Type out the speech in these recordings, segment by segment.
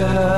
لك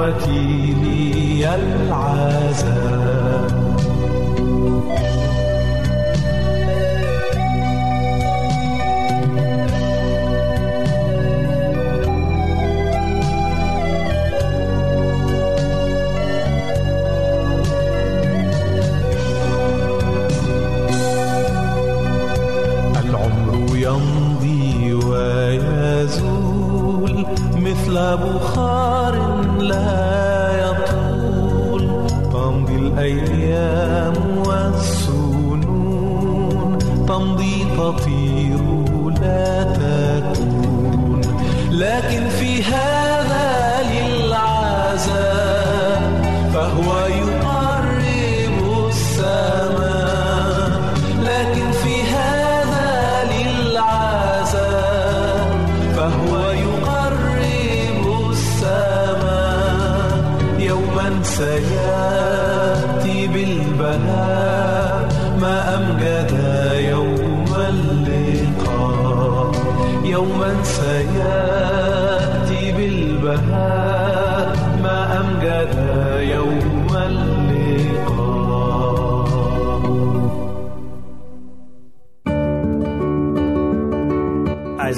إخوتي لي العذاب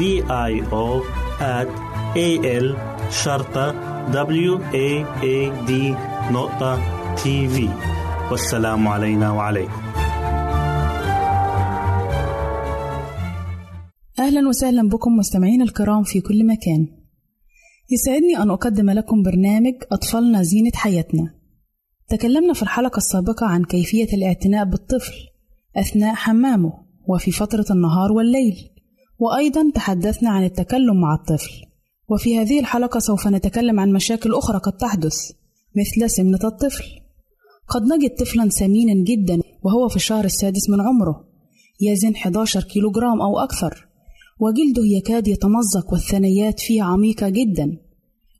D I O at A L شرطة W A A نقطة تي في والسلام علينا وعليكم. أهلا وسهلا بكم مستمعين الكرام في كل مكان. يسعدني أن أقدم لكم برنامج أطفالنا زينة حياتنا. تكلمنا في الحلقة السابقة عن كيفية الاعتناء بالطفل أثناء حمامه وفي فترة النهار والليل. وأيضا تحدثنا عن التكلم مع الطفل وفي هذه الحلقة سوف نتكلم عن مشاكل أخرى قد تحدث مثل سمنة الطفل قد نجد طفلا سمينا جدا وهو في الشهر السادس من عمره يزن 11 كيلوغرام أو أكثر وجلده يكاد يتمزق والثنيات فيه عميقة جدا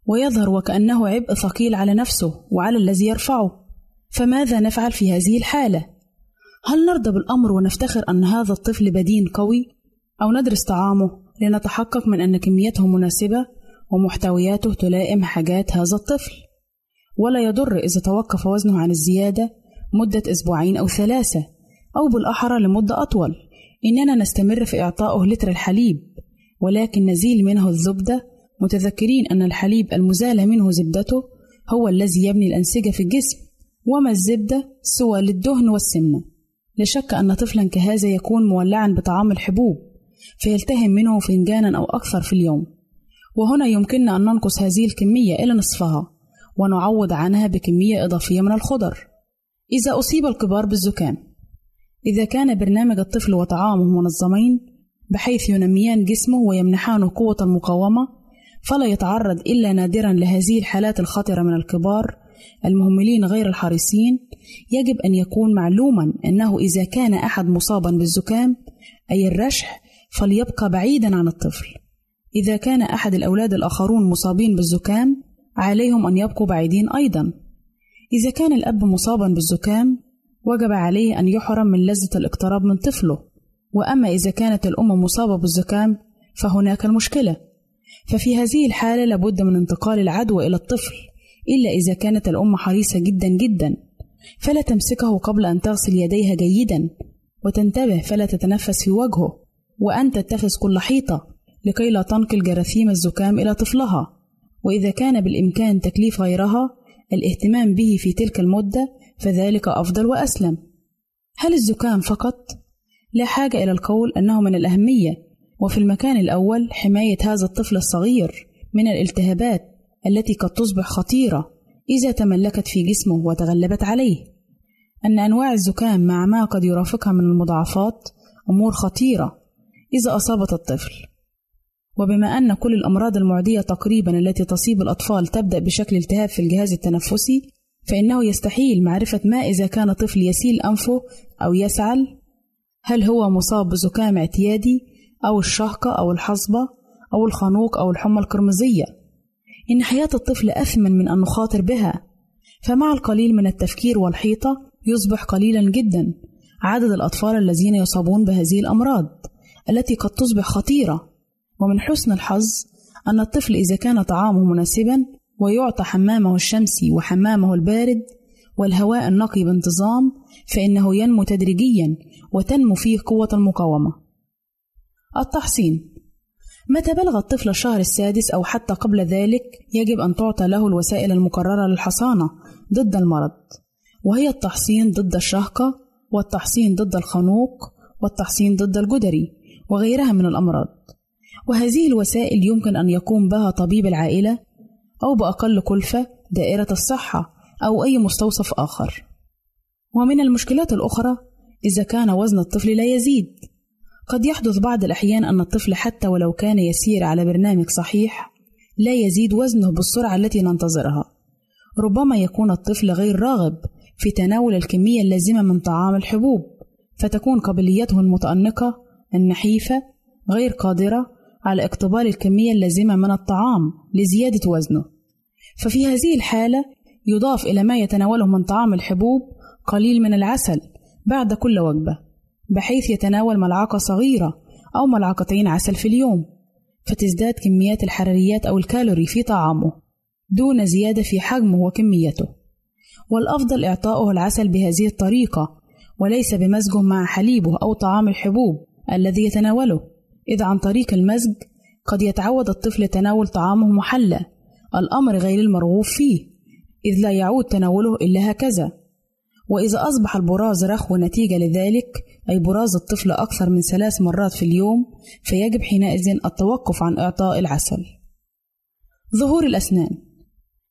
ويظهر وكأنه عبء ثقيل على نفسه وعلى الذي يرفعه فماذا نفعل في هذه الحالة؟ هل نرضى بالأمر ونفتخر أن هذا الطفل بدين قوي؟ أو ندرس طعامه لنتحقق من أن كميته مناسبة ومحتوياته تلائم حاجات هذا الطفل. ولا يضر إذا توقف وزنه عن الزيادة مدة أسبوعين أو ثلاثة أو بالأحرى لمدة أطول. إننا نستمر في إعطائه لتر الحليب ولكن نزيل منه الزبدة. متذكرين أن الحليب المزال منه زبدته هو الذي يبني الأنسجة في الجسم وما الزبدة سوى للدهن والسمنة. لا شك أن طفلا كهذا يكون مولعا بطعام الحبوب. فيلتهم منه فنجانا أو أكثر في اليوم. وهنا يمكننا أن ننقص هذه الكمية إلى نصفها ونعوض عنها بكمية إضافية من الخضر. إذا أصيب الكبار بالزكام. إذا كان برنامج الطفل وطعامه منظمين بحيث ينميان جسمه ويمنحانه قوة المقاومة فلا يتعرض إلا نادرا لهذه الحالات الخطرة من الكبار المهملين غير الحريصين. يجب أن يكون معلوما أنه إذا كان أحد مصابا بالزكام أي الرشح فليبقى بعيدا عن الطفل. إذا كان أحد الأولاد الآخرون مصابين بالزكام عليهم أن يبقوا بعيدين أيضا. إذا كان الأب مصابا بالزكام وجب عليه أن يحرم من لذة الاقتراب من طفله. وأما إذا كانت الأم مصابة بالزكام فهناك المشكلة. ففي هذه الحالة لابد من انتقال العدوى إلى الطفل إلا إذا كانت الأم حريصة جدا جدا. فلا تمسكه قبل أن تغسل يديها جيدا. وتنتبه فلا تتنفس في وجهه. وأن تتخذ كل حيطة لكي لا تنقل جراثيم الزكام إلى طفلها. وإذا كان بالإمكان تكليف غيرها الاهتمام به في تلك المدة فذلك أفضل وأسلم. هل الزكام فقط؟ لا حاجة إلى القول أنه من الأهمية وفي المكان الأول حماية هذا الطفل الصغير من الالتهابات التي قد تصبح خطيرة إذا تملكت في جسمه وتغلبت عليه. أن أنواع الزكام مع ما قد يرافقها من المضاعفات أمور خطيرة إذا أصابت الطفل. وبما أن كل الأمراض المعدية تقريبا التي تصيب الأطفال تبدأ بشكل التهاب في الجهاز التنفسي فإنه يستحيل معرفة ما إذا كان طفل يسيل أنفه أو يسعل. هل هو مصاب بزكام اعتيادي أو الشهقة أو الحصبة أو الخنوق أو الحمى القرمزية؟ إن حياة الطفل أثمن من أن نخاطر بها فمع القليل من التفكير والحيطة يصبح قليلا جدا عدد الأطفال الذين يصابون بهذه الأمراض. التي قد تصبح خطيرة. ومن حسن الحظ أن الطفل إذا كان طعامه مناسبا ويعطى حمامه الشمسي وحمامه البارد والهواء النقي بانتظام فإنه ينمو تدريجيا وتنمو فيه قوة المقاومة. التحصين. متى بلغ الطفل الشهر السادس أو حتى قبل ذلك يجب أن تعطى له الوسائل المقررة للحصانة ضد المرض وهي التحصين ضد الشهقة والتحصين ضد الخنوق والتحصين ضد الجدري. وغيرها من الأمراض. وهذه الوسائل يمكن أن يقوم بها طبيب العائلة أو بأقل كلفة دائرة الصحة أو أي مستوصف آخر. ومن المشكلات الأخرى إذا كان وزن الطفل لا يزيد. قد يحدث بعض الأحيان أن الطفل حتى ولو كان يسير على برنامج صحيح لا يزيد وزنه بالسرعة التي ننتظرها. ربما يكون الطفل غير راغب في تناول الكمية اللازمة من طعام الحبوب فتكون قابليته المتأنقة النحيفة غير قادرة على اقتبال الكمية اللازمة من الطعام لزيادة وزنه. ففي هذه الحالة يضاف إلى ما يتناوله من طعام الحبوب قليل من العسل بعد كل وجبة بحيث يتناول ملعقة صغيرة أو ملعقتين عسل في اليوم فتزداد كميات الحراريات أو الكالوري في طعامه دون زيادة في حجمه وكميته. والأفضل إعطاؤه العسل بهذه الطريقة وليس بمزجه مع حليبه أو طعام الحبوب. الذي يتناوله. إذ عن طريق المزج قد يتعود الطفل تناول طعامه محلى الأمر غير المرغوب فيه إذ لا يعود تناوله إلا هكذا. وإذا أصبح البراز رخو نتيجة لذلك أي براز الطفل أكثر من ثلاث مرات في اليوم فيجب حينئذ التوقف عن إعطاء العسل. ظهور الأسنان.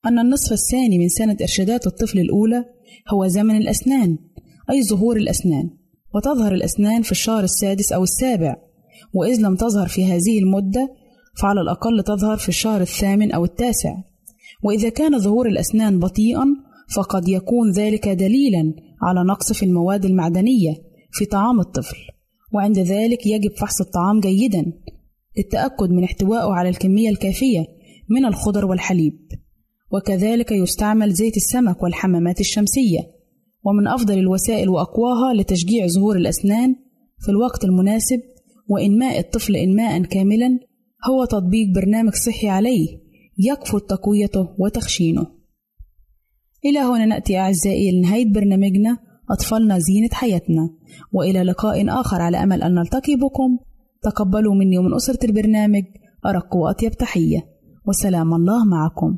أن النصف الثاني من سنة إرشادات الطفل الأولى هو زمن الأسنان أي ظهور الأسنان. وتظهر الأسنان في الشهر السادس أو السابع. وإذ لم تظهر في هذه المدة فعلى الأقل تظهر في الشهر الثامن أو التاسع. وإذا كان ظهور الأسنان بطيئا فقد يكون ذلك دليلا على نقص في المواد المعدنية في طعام الطفل. وعند ذلك يجب فحص الطعام جيدا للتأكد من احتوائه على الكمية الكافية من الخضر والحليب. وكذلك يستعمل زيت السمك والحمامات الشمسية. ومن أفضل الوسائل وأقواها لتشجيع ظهور الأسنان في الوقت المناسب وإنماء الطفل إنماء كاملا هو تطبيق برنامج صحي عليه يكفل تقويته وتخشينه. إلى هنا نأتي أعزائي لنهاية برنامجنا أطفالنا زينة حياتنا وإلى لقاء آخر على أمل أن نلتقي بكم. تقبلوا مني ومن أسرة البرنامج أرق وأطيب تحية. وسلام الله معكم.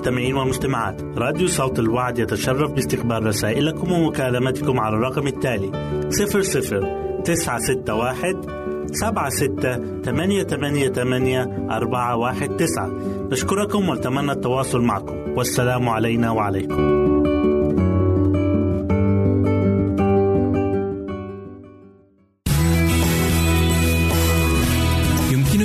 المستمعين والمستمعات راديو صوت الوعد يتشرف باستقبال رسائلكم ومكالمتكم على الرقم التالي 00 961 سبعة ستة ثمانية ثمانية ثمانية أربعة واحد تسعة. نشكركم ونتمنى التواصل معكم. والسلام علينا وعليكم.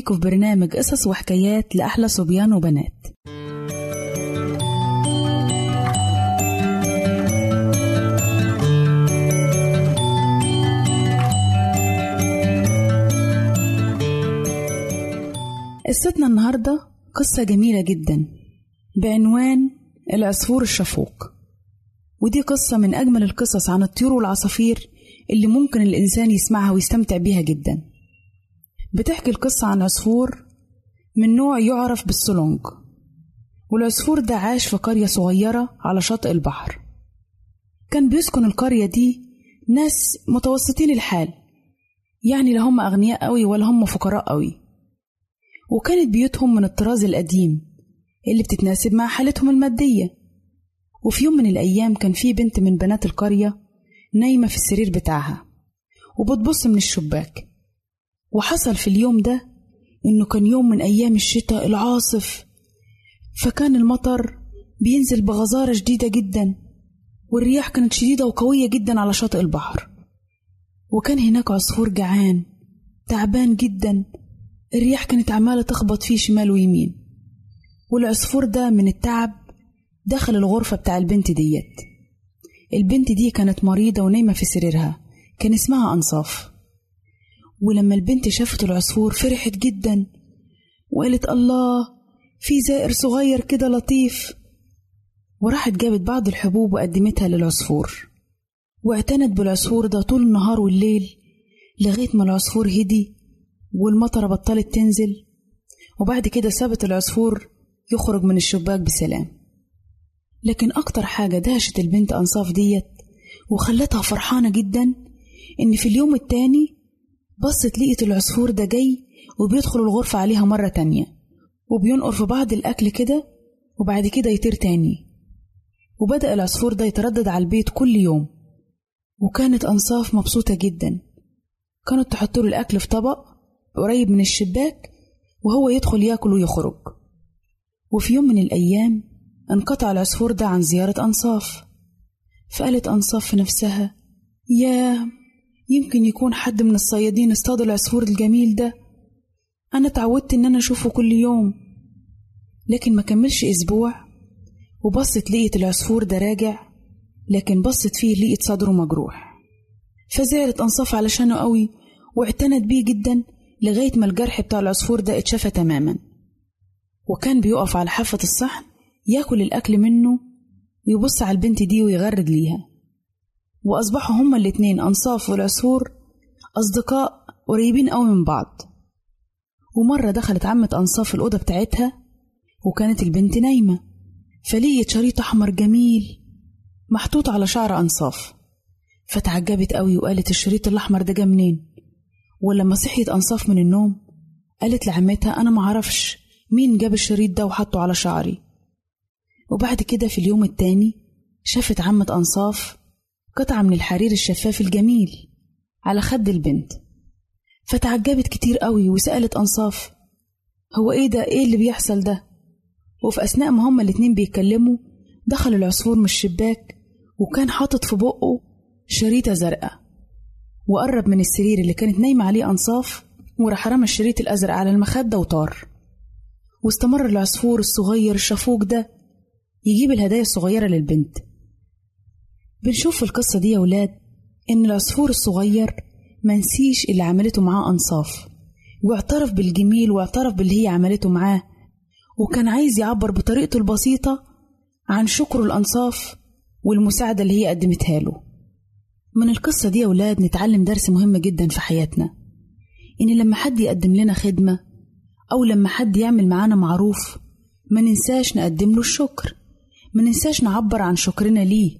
بيكم في برنامج قصص وحكايات لأحلى صبيان وبنات. قصتنا النهاردة قصة جميلة جدا بعنوان العصفور الشفوق. ودي قصة من أجمل القصص عن الطيور والعصافير اللي ممكن الإنسان يسمعها ويستمتع بيها جدا. بتحكي القصة عن عصفور من نوع يعرف بالسلونج. والعصفور ده عاش في قرية صغيرة على شاطئ البحر. كان بيسكن القرية دي ناس متوسطين الحال يعني لا هم أغنياء قوي ولا هم فقراء قوي. وكانت بيوتهم من الطراز القديم اللي بتتناسب مع حالتهم المادية. وفي يوم من الأيام كان في بنت من بنات القرية نايمة في السرير بتاعها وبتبص من الشباك. وحصل في اليوم ده إنه كان يوم من أيام الشتاء العاصف فكان المطر بينزل بغزارة شديدة جدا والرياح كانت شديدة وقوية جدا على شاطئ البحر. وكان هناك عصفور جعان تعبان جدا الرياح كانت عمالة تخبط فيه شمال ويمين. والعصفور ده من التعب دخل الغرفة بتاع البنت ديت. البنت دي كانت مريضة ونايمة في سريرها كان اسمها أنصاف. ولما البنت شافت العصفور فرحت جدا وقالت الله في زائر صغير كده لطيف. وراحت جابت بعض الحبوب وقدمتها للعصفور. واعتنت بالعصفور ده طول النهار والليل لغاية ما العصفور هدي والمطرة بطلت تنزل. وبعد كده سابت العصفور يخرج من الشباك بسلام. لكن أكتر حاجة دهشت البنت أنصاف ديت وخلتها فرحانة جدا إن في اليوم التاني بصت لقيت العصفور ده جاي وبيدخل الغرفة عليها مرة تانية وبينقر في بعض الأكل كده وبعد كده يطير تاني. وبدأ العصفور ده يتردد على البيت كل يوم. وكانت أنصاف مبسوطة جدا. كانت تحط له الأكل في طبق قريب من الشباك وهو يدخل ياكل ويخرج. وفي يوم من الأيام انقطع العصفور ده عن زيارة أنصاف. فقالت أنصاف في نفسها ياه! يمكن يكون حد من الصيادين اصطاد العصفور الجميل ده. أنا اتعودت إن أنا أشوفه كل يوم لكن ما كملش أسبوع وبصت لقيت العصفور ده راجع لكن بصت فيه لقيت صدره مجروح. فزعلت أنصاف علشانه قوي واعتنت بيه جدا لغاية ما الجرح بتاع العصفور ده اتشفى تماما. وكان بيقف على حافة الصحن ياكل الأكل منه ويبص على البنت دي ويغرد ليها. وأصبحوا هما الاتنين أنصاف والعصفور أصدقاء قريبين أوي من بعض. ومرة دخلت عمة أنصاف الأوضة بتاعتها وكانت البنت نايمة. فلقيت شريط أحمر جميل محطوط على شعر أنصاف. فتعجبت قوي وقالت الشريط الأحمر ده جه منين؟ ولما صحيت أنصاف من النوم قالت لعمتها أنا معرفش مين جاب الشريط ده وحطه على شعري. وبعد كده في اليوم التاني شافت عمة أنصاف قطعة من الحرير الشفاف الجميل على خد البنت. فتعجبت كتير قوي وسألت أنصاف هو إيه ده؟ إيه اللي بيحصل ده؟ وفي أثناء ما هما الاتنين بيتكلموا دخل العصفور من الشباك وكان حاطط في بقه شريطة زرقاء. وقرب من السرير اللي كانت نايمة عليه أنصاف وراح رمى الشريط الأزرق على المخدة وطار. واستمر العصفور الصغير الشفوق ده يجيب الهدايا الصغيرة للبنت. بنشوف في القصة دي يا ولاد إن العصفور الصغير منسيش اللي عملته معاه أنصاف واعترف بالجميل واعترف باللي هي عملته معاه وكان عايز يعبر بطريقته البسيطة عن شكره الأنصاف والمساعدة اللي هي قدمتها له. من القصة دي يا ولاد نتعلم درس مهم جدا في حياتنا إن لما حد يقدم لنا خدمة أو لما حد يعمل معانا معروف ما ننساش نقدم له الشكر ما ننساش نعبر عن شكرنا ليه.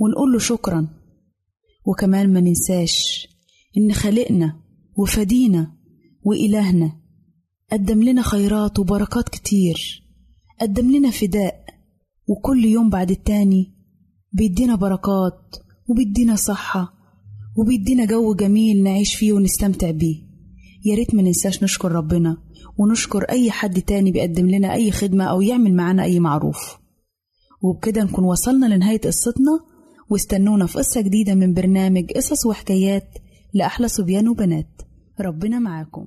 ونقول له شكرا. وكمان ما ننساش إن خالقنا وفدينا وإلهنا قدم لنا خيرات وبركات كتير. قدم لنا فداء وكل يوم بعد التاني بيدينا بركات وبيدينا صحة وبيدينا جو جميل نعيش فيه ونستمتع بيه. يا ريت ما ننساش نشكر ربنا ونشكر أي حد تاني بيقدم لنا أي خدمة أو يعمل معانا أي معروف. وبكده نكون وصلنا لنهاية قصتنا. واستنونا في قصة جديدة من برنامج قصص وحكايات لأحلى صبيان وبنات. ربنا معاكم.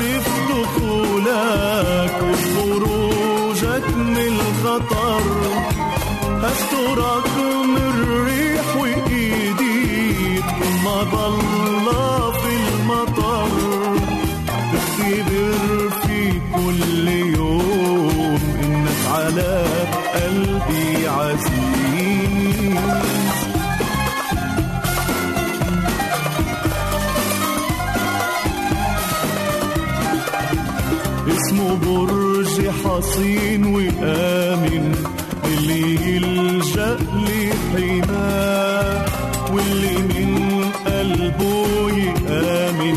تخافش برج حصين وآمن اللي يلجأ لحماه واللي من قلبه يآمن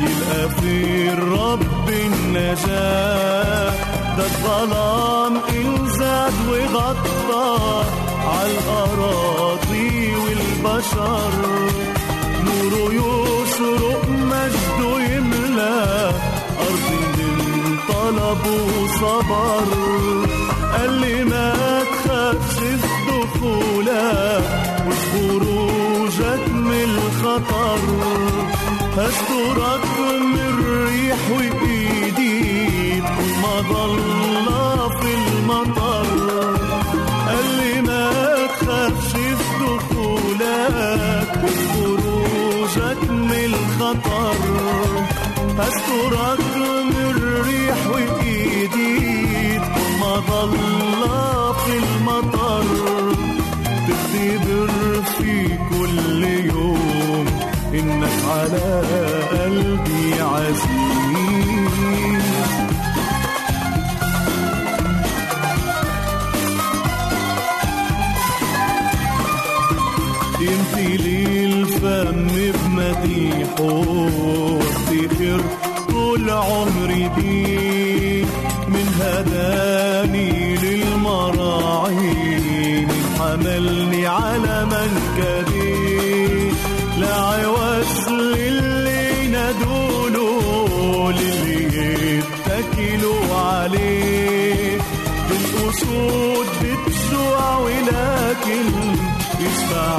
يلقى في الرب النجاة. ده الظلام إنزاد وغطى عالأراضي والبشر. وصبر قال لي ما تخافش في دخولك وخروجك من الخطر. هسترك من الريح وإيدي ضل في المطر. قال لي ما تخافش في دخولك وخروجك من الخطر. هسترك ضل في المطر تختبر في كل يوم. إنك على قلبي عزيز. يمتلي الفم بمديحه. وافتخر طول عمري بيه. هداني للمراعي من حملني على منكبي لا عوز للي ندوله للي يتكلوا عليه. الأسود بتجوع ولكن يشبع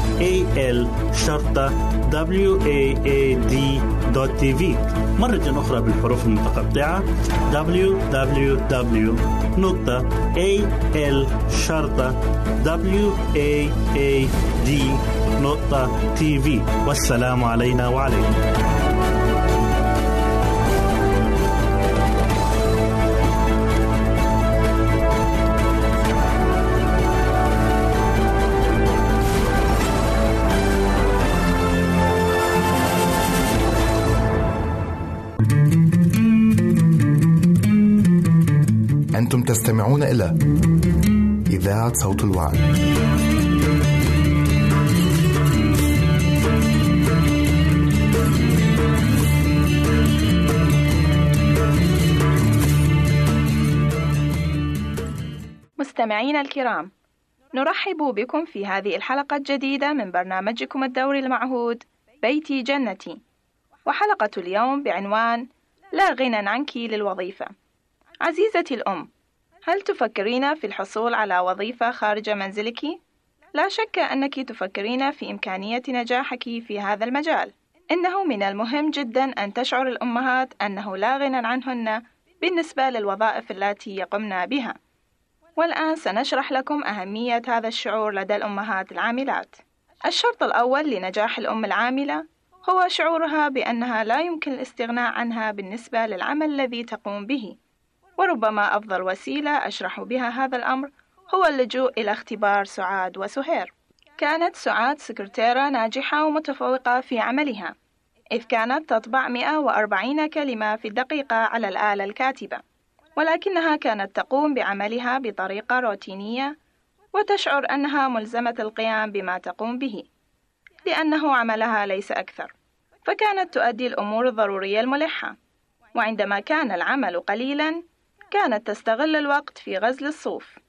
www.al-waad.tv مرة أخرى بالحروف المتقطعة. Www.al-waad.tv والسلام علينا وعليكم. أنتم تستمعون إلى إذاعة صوت الوعد. مستمعينا الكرام نرحب بكم في هذه الحلقة الجديدة من برنامجكم الدوري المعهود بيتي جنتي وحلقة اليوم بعنوان لا غنى عنك للوظيفة عزيزتي الأم هل تفكرين في الحصول على وظيفة خارج منزلك؟ لا شك أنك تفكرين في إمكانية نجاحك في هذا المجال إنه من المهم جدا أن تشعر الأمهات أنه لا غنى عنهن بالنسبة للوظائف التي يقمن بها والآن سنشرح لكم أهمية هذا الشعور لدى الأمهات العاملات. الشرط الأول لنجاح الأم العاملة هو شعورها بأنها لا يمكن الاستغناء عنها بالنسبة للعمل الذي تقوم به، وربما أفضل وسيلة أشرح بها هذا الأمر هو اللجوء إلى اختبار سعاد وسهير. كانت سعاد سكرتيرة ناجحة ومتفوقة في عملها، إذ كانت تطبع 140 كلمة في الدقيقة على الآلة الكاتبة. ولكنها كانت تقوم بعملها بطريقة روتينية وتشعر أنها ملزمة القيام بما تقوم به لأنه عملها ليس أكثر فكانت تؤدي الأمور الضرورية الملحة. وعندما كان العمل قليلا كانت تستغل الوقت في غزل الصوف.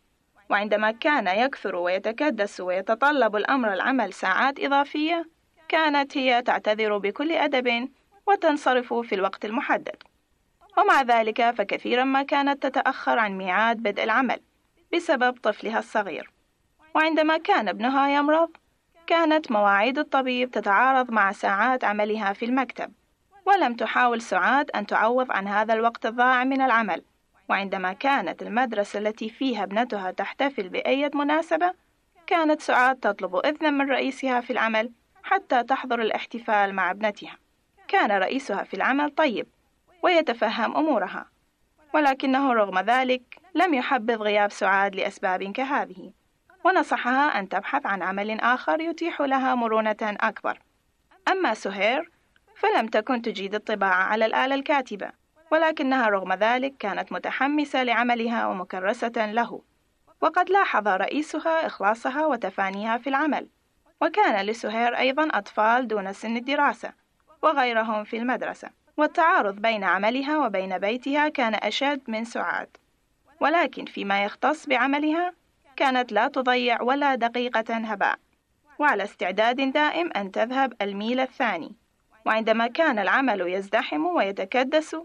وعندما كان يكثر ويتكدس ويتطلب الأمر العمل ساعات إضافية كانت هي تعتذر بكل أدب وتنصرف في الوقت المحدد. ومع ذلك فكثيرا ما كانت تتأخر عن ميعاد بدء العمل بسبب طفلها الصغير. وعندما كان ابنها يمرض كانت مواعيد الطبيب تتعارض مع ساعات عملها في المكتب ولم تحاول سعاد أن تعوض عن هذا الوقت الضائع من العمل. وعندما كانت المدرسة التي فيها ابنتها تحتفل بأية مناسبة كانت سعاد تطلب إذنا من رئيسها في العمل حتى تحضر الاحتفال مع ابنتها. كان رئيسها في العمل طيب ويتفهم أمورها ولكنه رغم ذلك لم يحبذ غياب سعاد لأسباب كهذه. ونصحها أن تبحث عن عمل آخر يتيح لها مرونة أكبر. أما سهير فلم تكن تجيد الطباعة على الآلة الكاتبة ولكنها رغم ذلك كانت متحمسة لعملها ومكرسة له. وقد لاحظ رئيسها إخلاصها وتفانيها في العمل. وكان لسهير أيضا أطفال دون سن الدراسة وغيرهم في المدرسة. والتعارض بين عملها وبين بيتها كان أشد من سعاد. ولكن فيما يختص بعملها كانت لا تضيع ولا دقيقة هباء. وعلى استعداد دائم أن تذهب الميل الثاني. وعندما كان العمل يزدحم ويتكدس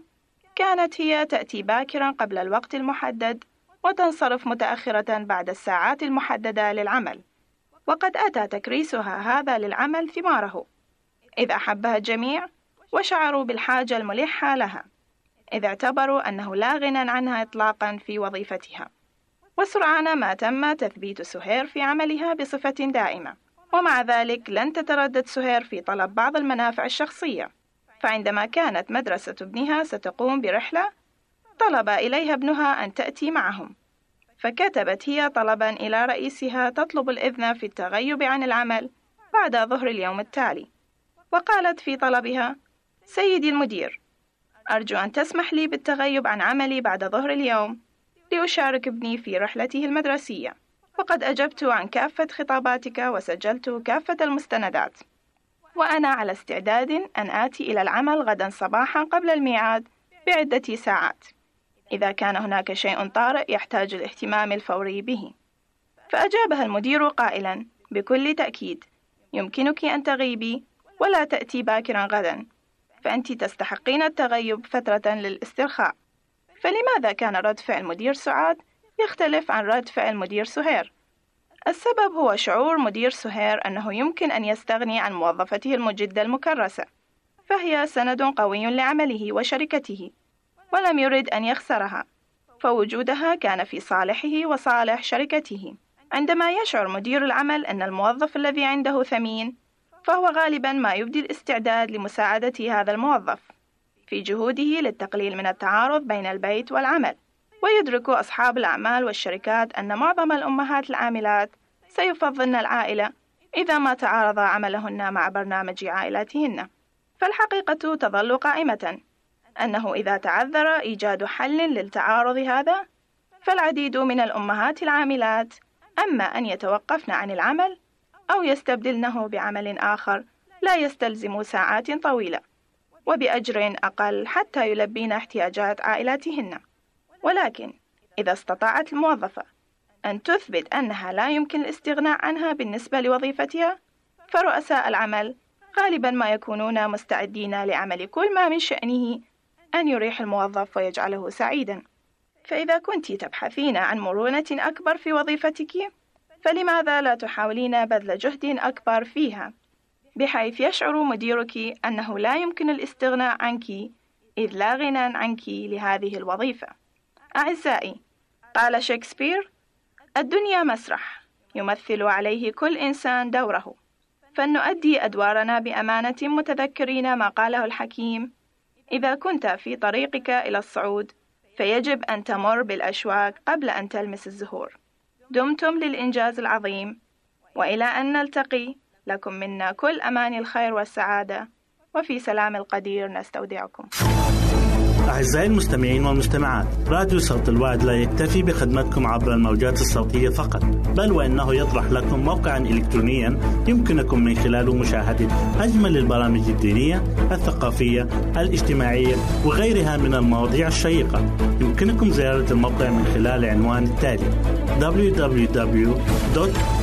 كانت هي تأتي باكرا قبل الوقت المحدد وتنصرف متأخرة بعد الساعات المحددة للعمل. وقد أتى تكريسها هذا للعمل ثماره. إذ أحبها الجميع وشعروا بالحاجة الملحة لها. إذ اعتبروا أنه لا غنى عنها إطلاقا في وظيفتها. وسرعان ما تم تثبيت سهير في عملها بصفة دائمة. ومع ذلك لن تتردد سهير في طلب بعض المنافع الشخصية. فعندما كانت مدرسة ابنها ستقوم برحلة طلب إليها ابنها أن تأتي معهم. فكتبت هي طلبا إلى رئيسها تطلب الإذن في التغيب عن العمل بعد ظهر اليوم التالي. وقالت في طلبها سيدي المدير أرجو أن تسمح لي بالتغيب عن عملي بعد ظهر اليوم. لأشارك ابني في رحلته المدرسية. وقد أجبت عن كافة خطاباتك وسجلت كافة المستندات. وأنا على استعداد أن آتي إلى العمل غدا صباحا قبل الميعاد بعدة ساعات. إذا كان هناك شيء طارئ يحتاج الاهتمام الفوري به. فأجابها المدير قائلا بكل تأكيد. يمكنك أن تغيبي ولا تأتي باكرا غدا. فأنت تستحقين التغيب فترة للاسترخاء. فلماذا كان رد فعل مدير سعاد؟ يختلف عن رد فعل مدير سهير؟ السبب هو شعور مدير سهير أنه يمكن أن يستغني عن موظفته المجدة المكرسة فهي سند قوي لعمله وشركته ولم يرد أن يخسرها فوجودها كان في صالحه وصالح شركته. عندما يشعر مدير العمل أن الموظف الذي عنده ثمين فهو غالبا ما يبدي الاستعداد لمساعدة هذا الموظف. في جهوده للتقليل من التعارض بين البيت والعمل. ويدرك أصحاب الأعمال والشركات أن معظم الأمهات العاملات سيفضلن العائلة إذا ما تعارض عملهن مع برنامج عائلاتهن. فالحقيقة تظل قائمة أنه إذا تعذر إيجاد حل للتعارض هذا فالعديد من الأمهات العاملات أما أن يتوقفن عن العمل أو يستبدلنه بعمل آخر لا يستلزم ساعات طويلة. وبأجر أقل حتى يلبين احتياجات عائلاتهن. ولكن إذا استطاعت الموظفة أن تثبت أنها لا يمكن الاستغناء عنها بالنسبة لوظيفتها فرؤساء العمل غالبا ما يكونون مستعدين لعمل كل ما من شأنه أن يريح الموظف ويجعله سعيدا. فإذا كنت تبحثين عن مرونة أكبر في وظيفتك فلماذا لا تحاولين بذل جهد أكبر فيها؟ بحيث يشعر مديرك أنه لا يمكن الاستغناء عنك إذ لا غنى عنك لهذه الوظيفة. أعزائي قال شكسبير الدنيا مسرح يمثل عليه كل إنسان دوره. فلنؤدي أدوارنا بأمانة متذكرين ما قاله الحكيم. إذا كنت في طريقك إلى الصعود فيجب أن تمر بالأشواك قبل أن تلمس الزهور. دمتم للإنجاز العظيم وإلى أن نلتقي. لكم منا كل أمان الخير والسعادة وفي سلام القدير نستودعكم. أعزائي المستمعين والمستمعات راديو صوت الوعد لا يكتفي بخدمتكم عبر الموجات الصوتية فقط بل وإنه يطرح لكم موقعا إلكترونيا يمكنكم من خلاله مشاهدة أجمل البرامج الدينية الثقافية الاجتماعية وغيرها من المواضيع الشيقة. يمكنكم زيارة الموقع من خلال العنوان التالي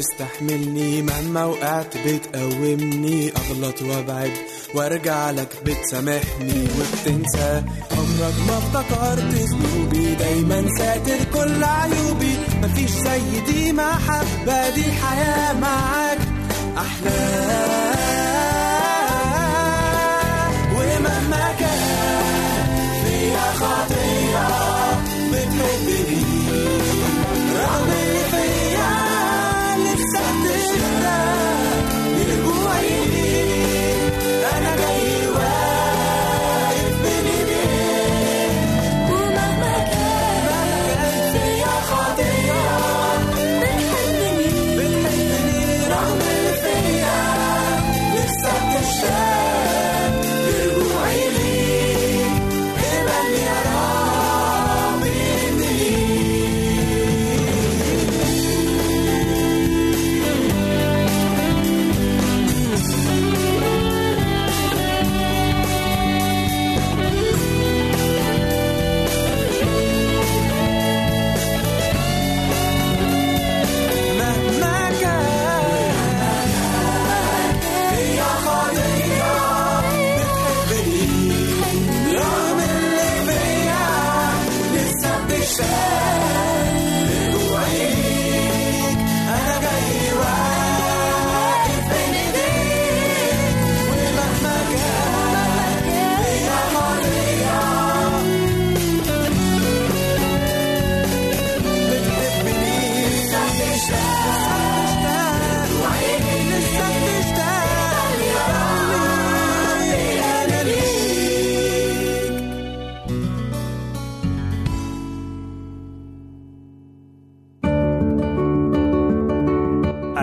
بتستحملني مهما وقعت بتقومني أغلط وأبعد وأرجع لك بتسامحني وبتنسى. عمرك ما افتكرت ذنوبي دايما ساتر كل عيوبي. مفيش زي دي محبة دي الحياة معاك. أحلى. ومهما كان فيا خطية بتحبني.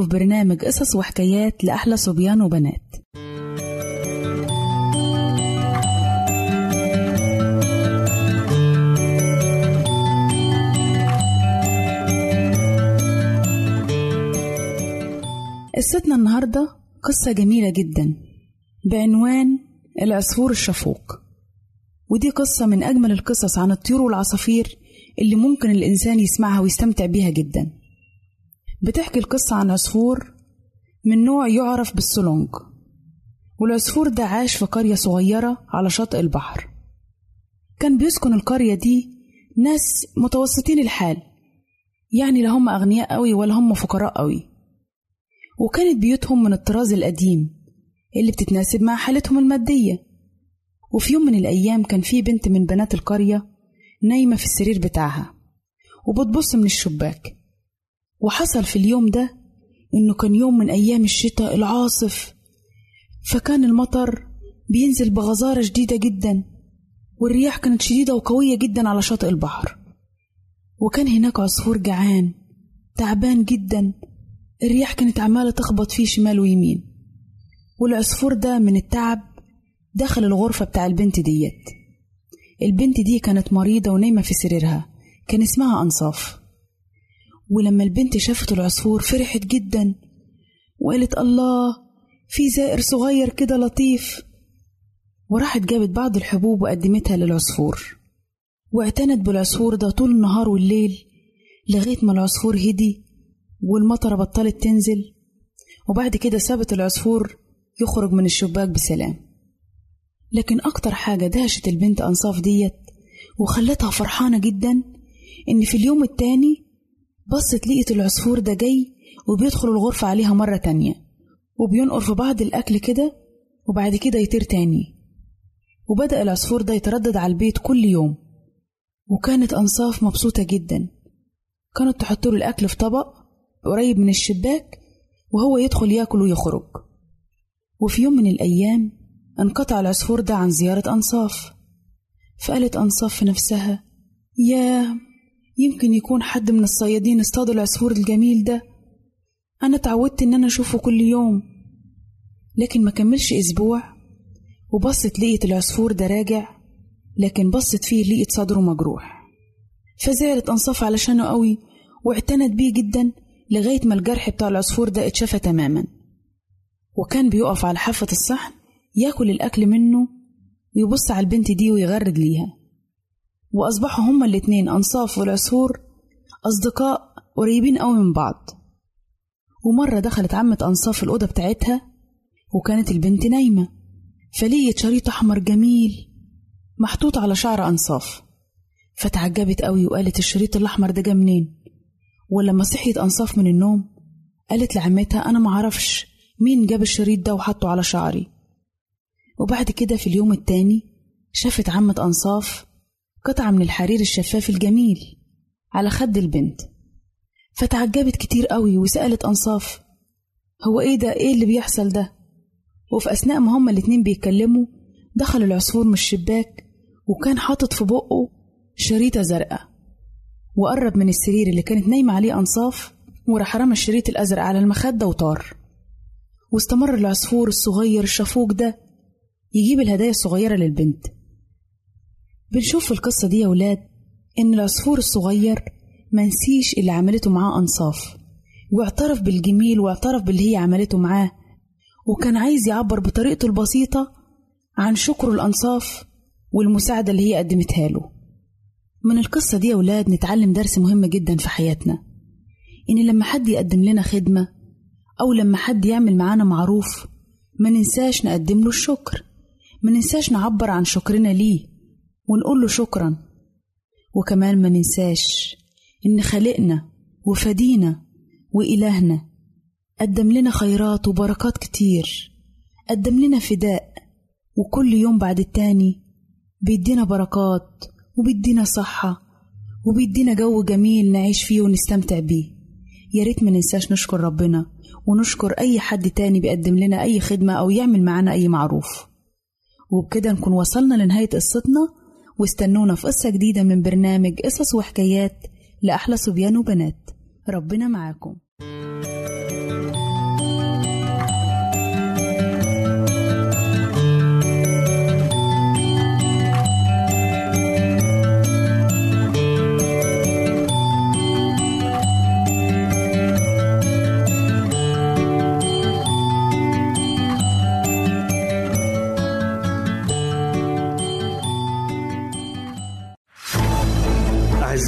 بيكم في برنامج قصص وحكايات لأحلى صبيان وبنات. قصتنا النهاردة قصة جميلة جدا بعنوان العصفور الشفوق. ودي قصة من أجمل القصص عن الطيور والعصافير اللي ممكن الإنسان يسمعها ويستمتع بيها جدا. بتحكي القصة عن عصفور من نوع يعرف بالسلونج والعصفور ده عاش في قرية صغيرة على شاطئ البحر. كان بيسكن القرية دي ناس متوسطين الحال يعني لا هم أغنياء قوي ولا هم فقراء قوي. وكانت بيوتهم من الطراز القديم اللي بتتناسب مع حالتهم المادية. وفي يوم من الأيام كان في بنت من بنات القرية نايمة في السرير بتاعها وبتبص من الشباك. وحصل في اليوم ده إنه كان يوم من أيام الشتاء العاصف فكان المطر بينزل بغزارة شديدة جدا والرياح كانت شديدة وقوية جدا على شاطئ البحر. وكان هناك عصفور جعان تعبان جدا الرياح كانت عمالة تخبط فيه شمال ويمين. والعصفور ده من التعب دخل الغرفة بتاع البنت ديت. البنت دي كانت مريضة ونايمة في سريرها كان اسمها أنصاف. ولما البنت شافت العصفور فرحت جدا وقالت الله في زائر صغير كده لطيف. وراحت جابت بعض الحبوب وقدمتها للعصفور. واعتنت بالعصفور ده طول النهار والليل لغاية ما العصفور هدي والمطرة بطلت تنزل. وبعد كده سابت العصفور يخرج من الشباك بسلام. لكن أكتر حاجة دهشت البنت أنصاف ديت وخلتها فرحانة جدا إن في اليوم التاني بصت لقيت العصفور ده جاي وبيدخل الغرفة عليها مرة تانية وبينقر في بعض الأكل كده وبعد كده يطير تاني. وبدأ العصفور ده يتردد على البيت كل يوم. وكانت أنصاف مبسوطة جدا. كانت تحط له الأكل في طبق قريب من الشباك وهو يدخل ياكل ويخرج. وفي يوم من الأيام انقطع العصفور ده عن زيارة أنصاف. فقالت أنصاف في نفسها ياه! يمكن يكون حد من الصيادين اصطاد العصفور الجميل ده. أنا اتعودت إن أنا أشوفه كل يوم لكن ما كملش أسبوع وبصت لقيت العصفور ده راجع لكن بصت فيه لقيت صدره مجروح. فزعلت أنصاف علشانه قوي واعتنت بيه جدا لغاية ما الجرح بتاع العصفور ده اتشفى تماما. وكان بيقف على حافة الصحن ياكل الأكل منه ويبص على البنت دي ويغرد ليها. وأصبحوا هما الاتنين أنصاف والعصفور أصدقاء قريبين أوي من بعض. ومرة دخلت عمة أنصاف الأوضة بتاعتها وكانت البنت نايمة فلقيت شريط أحمر جميل محطوط على شعر أنصاف. فتعجبت قوي وقالت الشريط الأحمر ده جه منين؟ ولما صحيت أنصاف من النوم قالت لعمتها أنا معرفش مين جاب الشريط ده وحطه على شعري. وبعد كده في اليوم التاني شافت عمة أنصاف قطعة من الحرير الشفاف الجميل على خد البنت. فتعجبت كتير قوي وسألت أنصاف هو إيه ده؟ إيه اللي بيحصل ده؟ وفي أثناء ما هما الاتنين بيتكلموا دخل العصفور من الشباك وكان حاطط في بقه شريطة زرقاء وقرب من السرير اللي كانت نايمة عليه أنصاف وراح رمى الشريط الأزرق على المخدة وطار. واستمر العصفور الصغير الشفوق ده يجيب الهدايا الصغيرة للبنت. بنشوف في القصة دي يا ولاد إن العصفور الصغير منسيش اللي عملته معاه أنصاف واعترف بالجميل واعترف باللي هي عملته معاه وكان عايز يعبر بطريقته البسيطة عن شكره الأنصاف والمساعدة اللي هي قدمتها له. من القصة دي يا ولاد نتعلم درس مهم جدا في حياتنا إن لما حد يقدم لنا خدمة أو لما حد يعمل معانا معروف ما ننساش نقدم له الشكر ما ننساش نعبر عن شكرنا ليه. ونقول له شكرا. وكمان ما ننساش إن خالقنا وفدينا وإلهنا قدم لنا خيرات وبركات كتير قدم لنا فداء وكل يوم بعد التاني بيدينا بركات وبيدينا صحة وبيدينا جو جميل نعيش فيه ونستمتع بيه. يا ريت ما ننساش نشكر ربنا ونشكر أي حد تاني بيقدم لنا أي خدمة أو يعمل معانا أي معروف. وبكده نكون وصلنا لنهاية قصتنا. واستنونا في قصة جديدة من برنامج قصص وحكايات لأحلى صبيان وبنات. ربنا معاكم.